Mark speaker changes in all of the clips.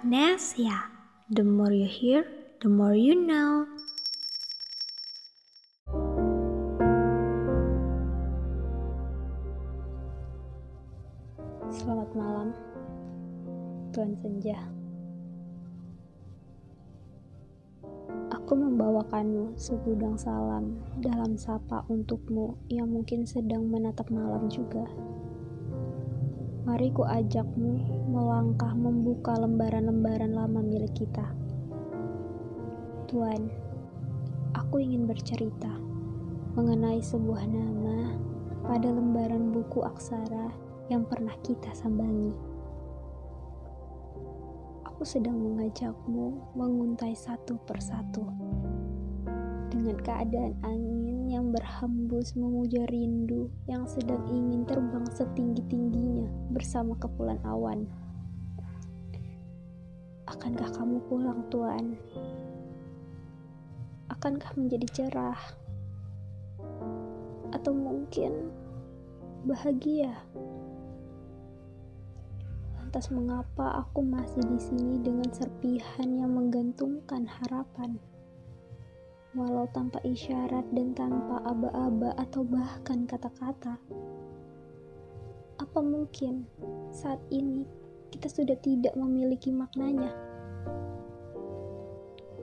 Speaker 1: Magnesia. The more you hear, the more you know.
Speaker 2: Selamat malam, Tuan Senja. Aku membawakanmu segudang salam dalam sapa untukmu yang mungkin sedang menatap malam juga. Mari ku ajakmu melangkah membuka lembaran-lembaran lama milik kita. Tuan, aku ingin bercerita mengenai sebuah nama pada lembaran buku aksara yang pernah kita sambangi. Aku sedang mengajakmu menguntai satu persatu. Dengan keadaan angin yang berhembus memuja rindu yang sedang ingin terbang setinggi-tingginya bersama kepulan awan. Akankah kamu pulang, Tuan? Akankah menjadi cerah? Atau mungkin bahagia? Lantas mengapa aku masih di sini dengan serpihan yang menggantungkan harapan? Walau tanpa isyarat dan tanpa aba-aba atau bahkan kata-kata. Apa mungkin saat ini kita sudah tidak memiliki maknanya?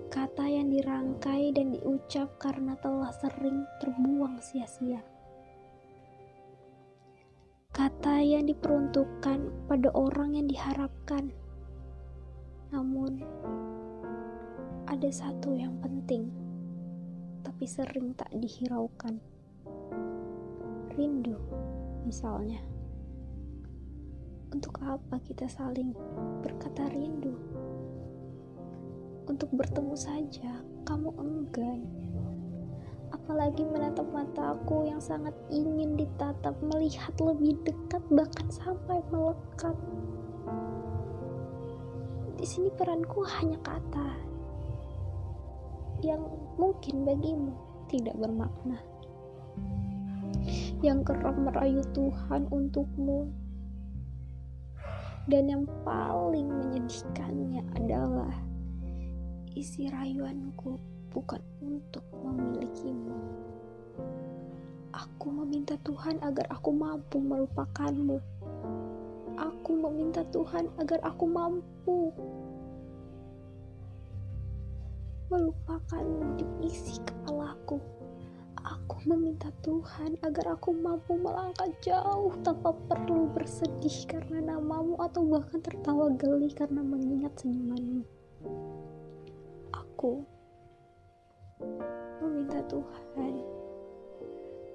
Speaker 2: Kata yang dirangkai dan diucap karena telah sering terbuang sia-sia kata yang diperuntukkan pada orang yang diharapkan. Namun, ada satu yang penting, tapi sering tak dihiraukan. Rindu, misalnya. Untuk apa kita saling berkata rindu? Untuk bertemu saja, kamu enggan apalagi menatap mataku yang sangat ingin ditatap melihat lebih dekat bahkan sampai melekat di sini peranku hanya kata yang mungkin bagimu tidak bermakna yang kerap merayu Tuhan untukmu dan yang paling menyedihkannya adalah isi rayuanku bukan untuk memilikimu. Aku meminta Tuhan agar aku mampu melupakanmu. Aku meminta Tuhan agar aku mampu melupakanmu di isi kepalaku. Aku meminta Tuhan agar aku mampu melangkah jauh tanpa perlu bersedih karena namamu atau bahkan tertawa geli karena mengingat senyumanmu. Aku meminta Tuhan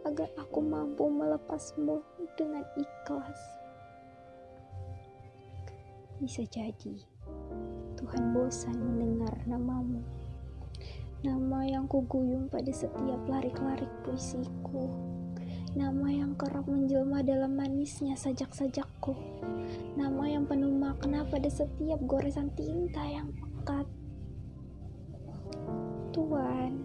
Speaker 2: agar aku mampu melepasmu dengan ikhlas. Bisa jadi Tuhan bosan mendengar namamu, nama yang kuguyung pada setiap larik-larik puisiku, nama yang kerap menjelma dalam manisnya sajak-sajakku, nama yang penuh makna pada setiap goresan tinta yang pekat. Tuan,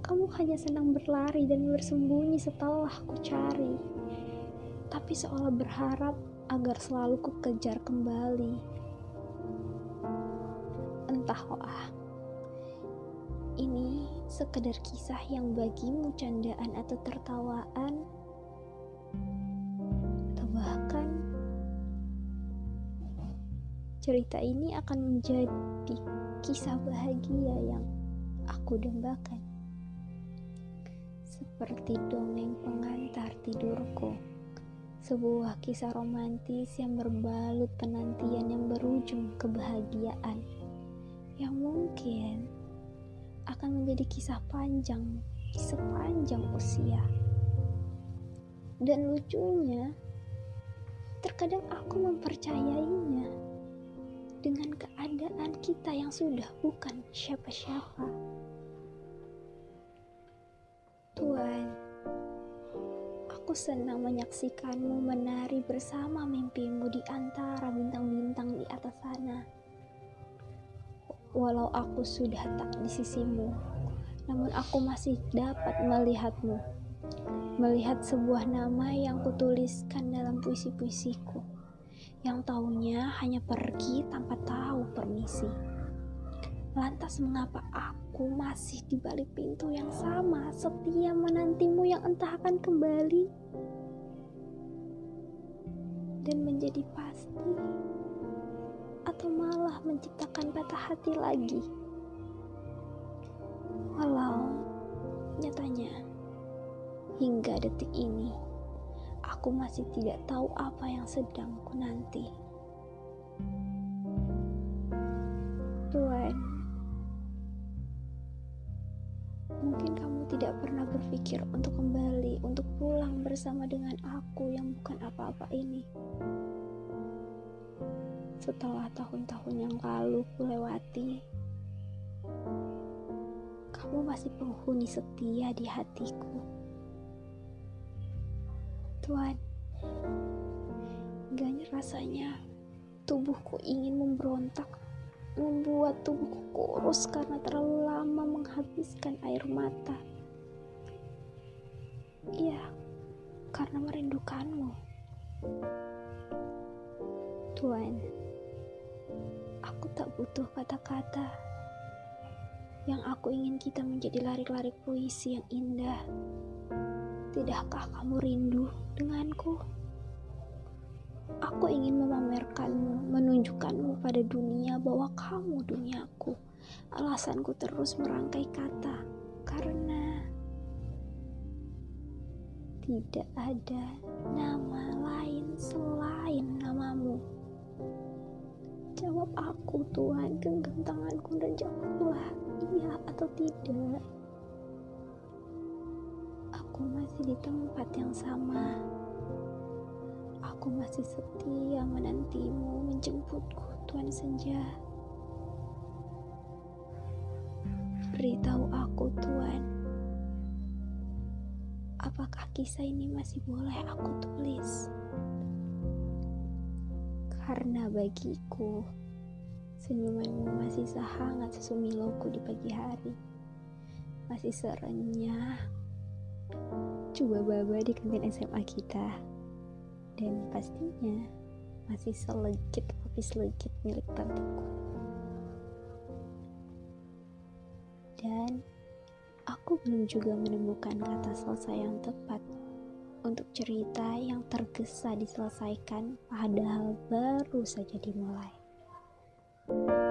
Speaker 2: kamu hanya senang berlari dan bersembunyi setelah ku cari, tapi seolah berharap agar selalu ku kejar kembali. Oh ini sekedar kisah yang bagimu candaan atau tertawaan, atau bahkan cerita ini akan menjadi kisah bahagia yang aku dambakan. Seperti dongeng pengantar tidurku, sebuah kisah romantis yang berbalut penantian yang berujung kebahagiaan, yang mungkin akan menjadi kisah panjang di sepanjang usia. Dan lucunya, terkadang aku mempercayainya dengan keadaan kita yang sudah bukan siapa-siapa. Tuhan, aku senang menyaksikanmu menari bersama mimpimu di antara bintang-bintang di atas sana. Walau aku sudah tak di sisimu, namun aku masih dapat melihatmu. Melihat sebuah nama yang kutuliskan dalam puisi-puisiku yang taunya hanya pergi tanpa tahu permisi. Lantas mengapa aku masih di balik pintu yang sama setia menantimu yang entah akan kembali dan menjadi pasti atau malah menciptakan patah hati lagi. Walau nyatanya hingga detik ini aku masih tidak tahu apa yang sedang ku nanti. Tuhan, mungkin kamu tidak pernah berpikir untuk kembali, untuk pulang bersama dengan aku yang bukan apa-apa ini. Setelah tahun-tahun yang lalu kulewati, kamu masih penghuni setia di hatiku. Tuhan, gak rasanya tubuhku ingin memberontak, membuat tubuhku kurus karena terlalu lama menghabiskan air mata. Iya, karena merindukanmu. Tuhan, tak butuh kata-kata. Yang aku ingin kita menjadi lari-lari puisi yang indah. Tidakkah kamu rindu denganku? Aku ingin memamerkanmu, menunjukkanmu pada dunia bahwa kamu duniaku. Alasanku terus merangkai kata karena tidak ada nama lain selain namamu. Jawab aku Tuhan, genggam tanganku dan jawablah iya atau tidak. Aku masih di tempat yang sama. Aku masih setia menantimu menjemputku Tuhan Senja. Beritahu aku Tuhan, apakah kisah ini masih boleh aku tulis? Karena bagiku, senyumanmu masih sehangat sesumiloku di pagi hari. Masih serenyah. Coba baba di kantin SMA kita. Dan pastinya masih selegit kopi selegit milik tanteku. Dan aku belum juga menemukan kata selesai yang tepat untuk cerita yang tergesa diselesaikan padahal baru saja dimulai. thank you